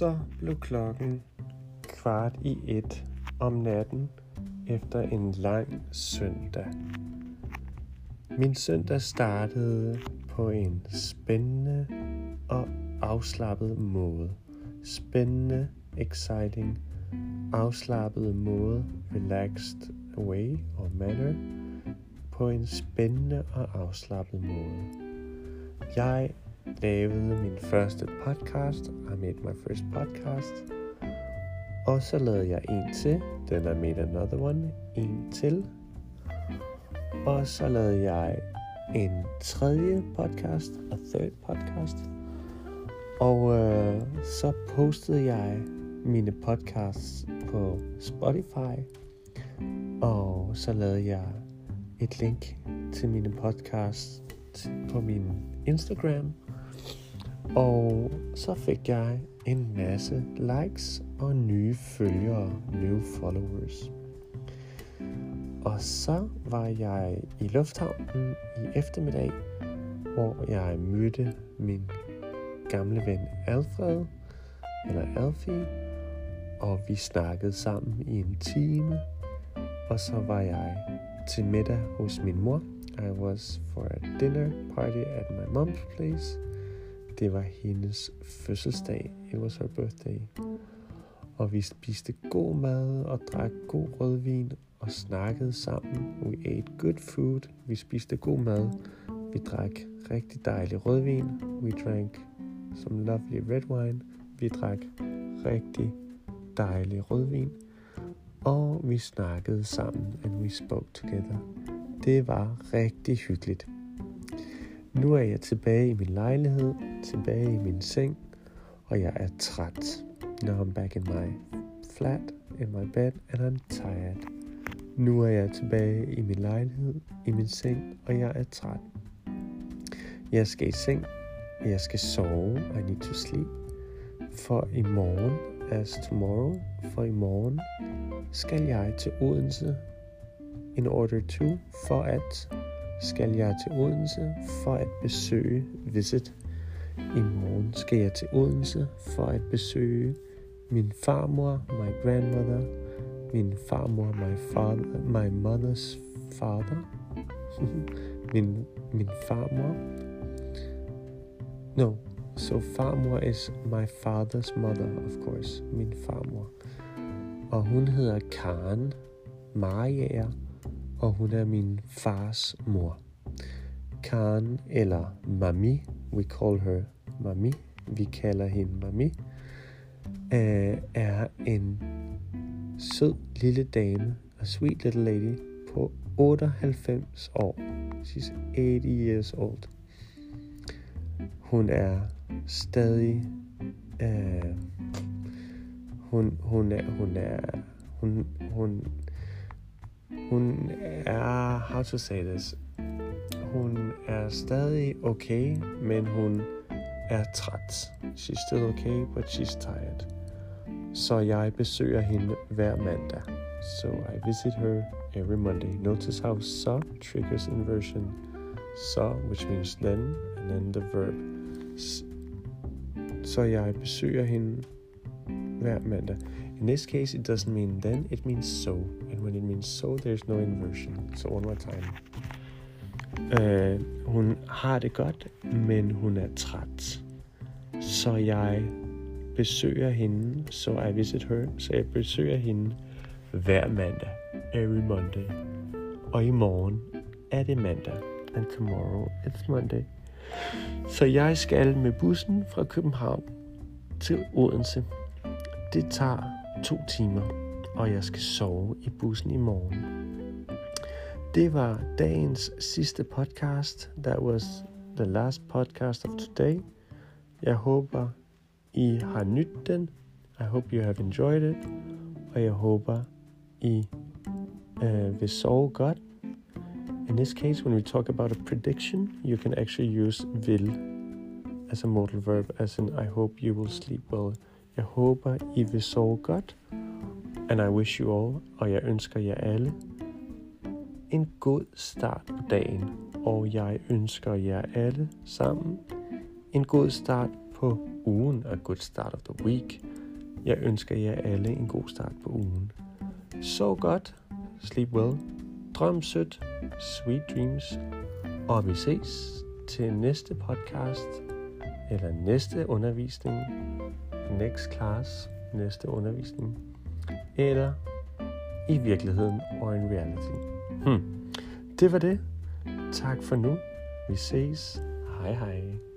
Så blev klokken kvart i et om natten efter en lang søndag. Min søndag startede på en spændende og afslappet måde. Spændende, exciting, afslappet måde, relaxed way or manner, på en spændende og afslappet måde. Jeg lavede min første podcast. I made my first podcast. Og så lavede jeg en til. Then I made another one. En til. Og så lavede jeg en tredje podcast. A third podcast. Og øh, så postede jeg mine podcasts på Spotify. Og så lavede jeg et link til mine podcasts på min Instagram. Og så fik jeg en masse likes og nye følgere, new followers. Og så var jeg i lufthavnen i eftermiddag, hvor jeg mødte min gamle ven Alfred, eller Alfie, og vi snakkede sammen i en time, og så var jeg til middag hos min mor. I was for a dinner party at my mom's place. Det var hendes fødselsdag. It was her birthday. Og vi spiste god mad og drak god rødvin og snakkede sammen. We ate good food. Vi spiste god mad. Vi drak rigtig dejlig rødvin. We drank some lovely red wine. Vi drak rigtig dejlig rødvin. Og vi snakkede sammen, and we spoke together. Det var rigtig hyggeligt. Nu er jeg tilbage i min lejlighed, tilbage i min seng, og jeg er træt. Now I'm back in my flat, in my bed, and I'm tired. Nu er jeg tilbage i min lejlighed, i min seng, og jeg er træt. Jeg skal i seng, jeg skal sove, I need to sleep. For i morgen, as tomorrow, for i morgen skal jeg til Odense in order to, for at skal jeg til Odense for at besøge Visit. I morgen skal jeg til Odense for at besøge min farmor, my grandmother, min farmor, my father, my mother's father, min, min farmor. No, so farmor is my father's mother, of course, min farmor. Og hun hedder Karen Mariager, og hun er min fars mor. Khan, eller Mami, we call her Mami, vi kalder hende Mami, uh, er en sød lille dame, a sweet little lady, på 98 år. She's 80 years old. Hun er stadig uh, hun, hun er hun er hun, hun hun er, how to say this, hun er stadig okay, men hun er træt. She's still okay, but she's tired. Så jeg besøger hende hver mandag. So I visit her every Monday. Notice how so triggers inversion. So, which means then, and then the verb. Så jeg besøger hende hver mandag. In this case, it doesn't mean then, it means so. And when it means so, there's no inversion. So one more time. Øh, hun har det godt, men hun er træt. Så jeg besøger hende, så I visit her, så jeg besøger hende hver mandag, every Monday. Og i morgen er det mandag, and tomorrow it's Monday. Så jeg skal med bussen fra København til Odense. Det tager to timer, og jeg skal sove i bussen i morgen. Det var dagens sidste podcast. That was the last podcast of today. Jeg håber, I har nydt den. I hope you have enjoyed it. Og jeg håber, I uh, vil sove godt. In this case, when we talk about a prediction, you can actually use will as a modal verb, as in I hope you will sleep well. Jeg håber, I vil sove godt. And I wish you all, og jeg ønsker jer alle, en god start på dagen. Og jeg ønsker jer alle sammen en god start på ugen. A good start of the week. Jeg ønsker jer alle en god start på ugen. Så godt, sleep well, drøm sødt, sweet dreams, og vi ses til næste podcast, eller næste undervisning, next class, næste undervisning, eller i virkeligheden og en reality. Hmm. Det var det. Tak for nu. Vi ses. Hej hej.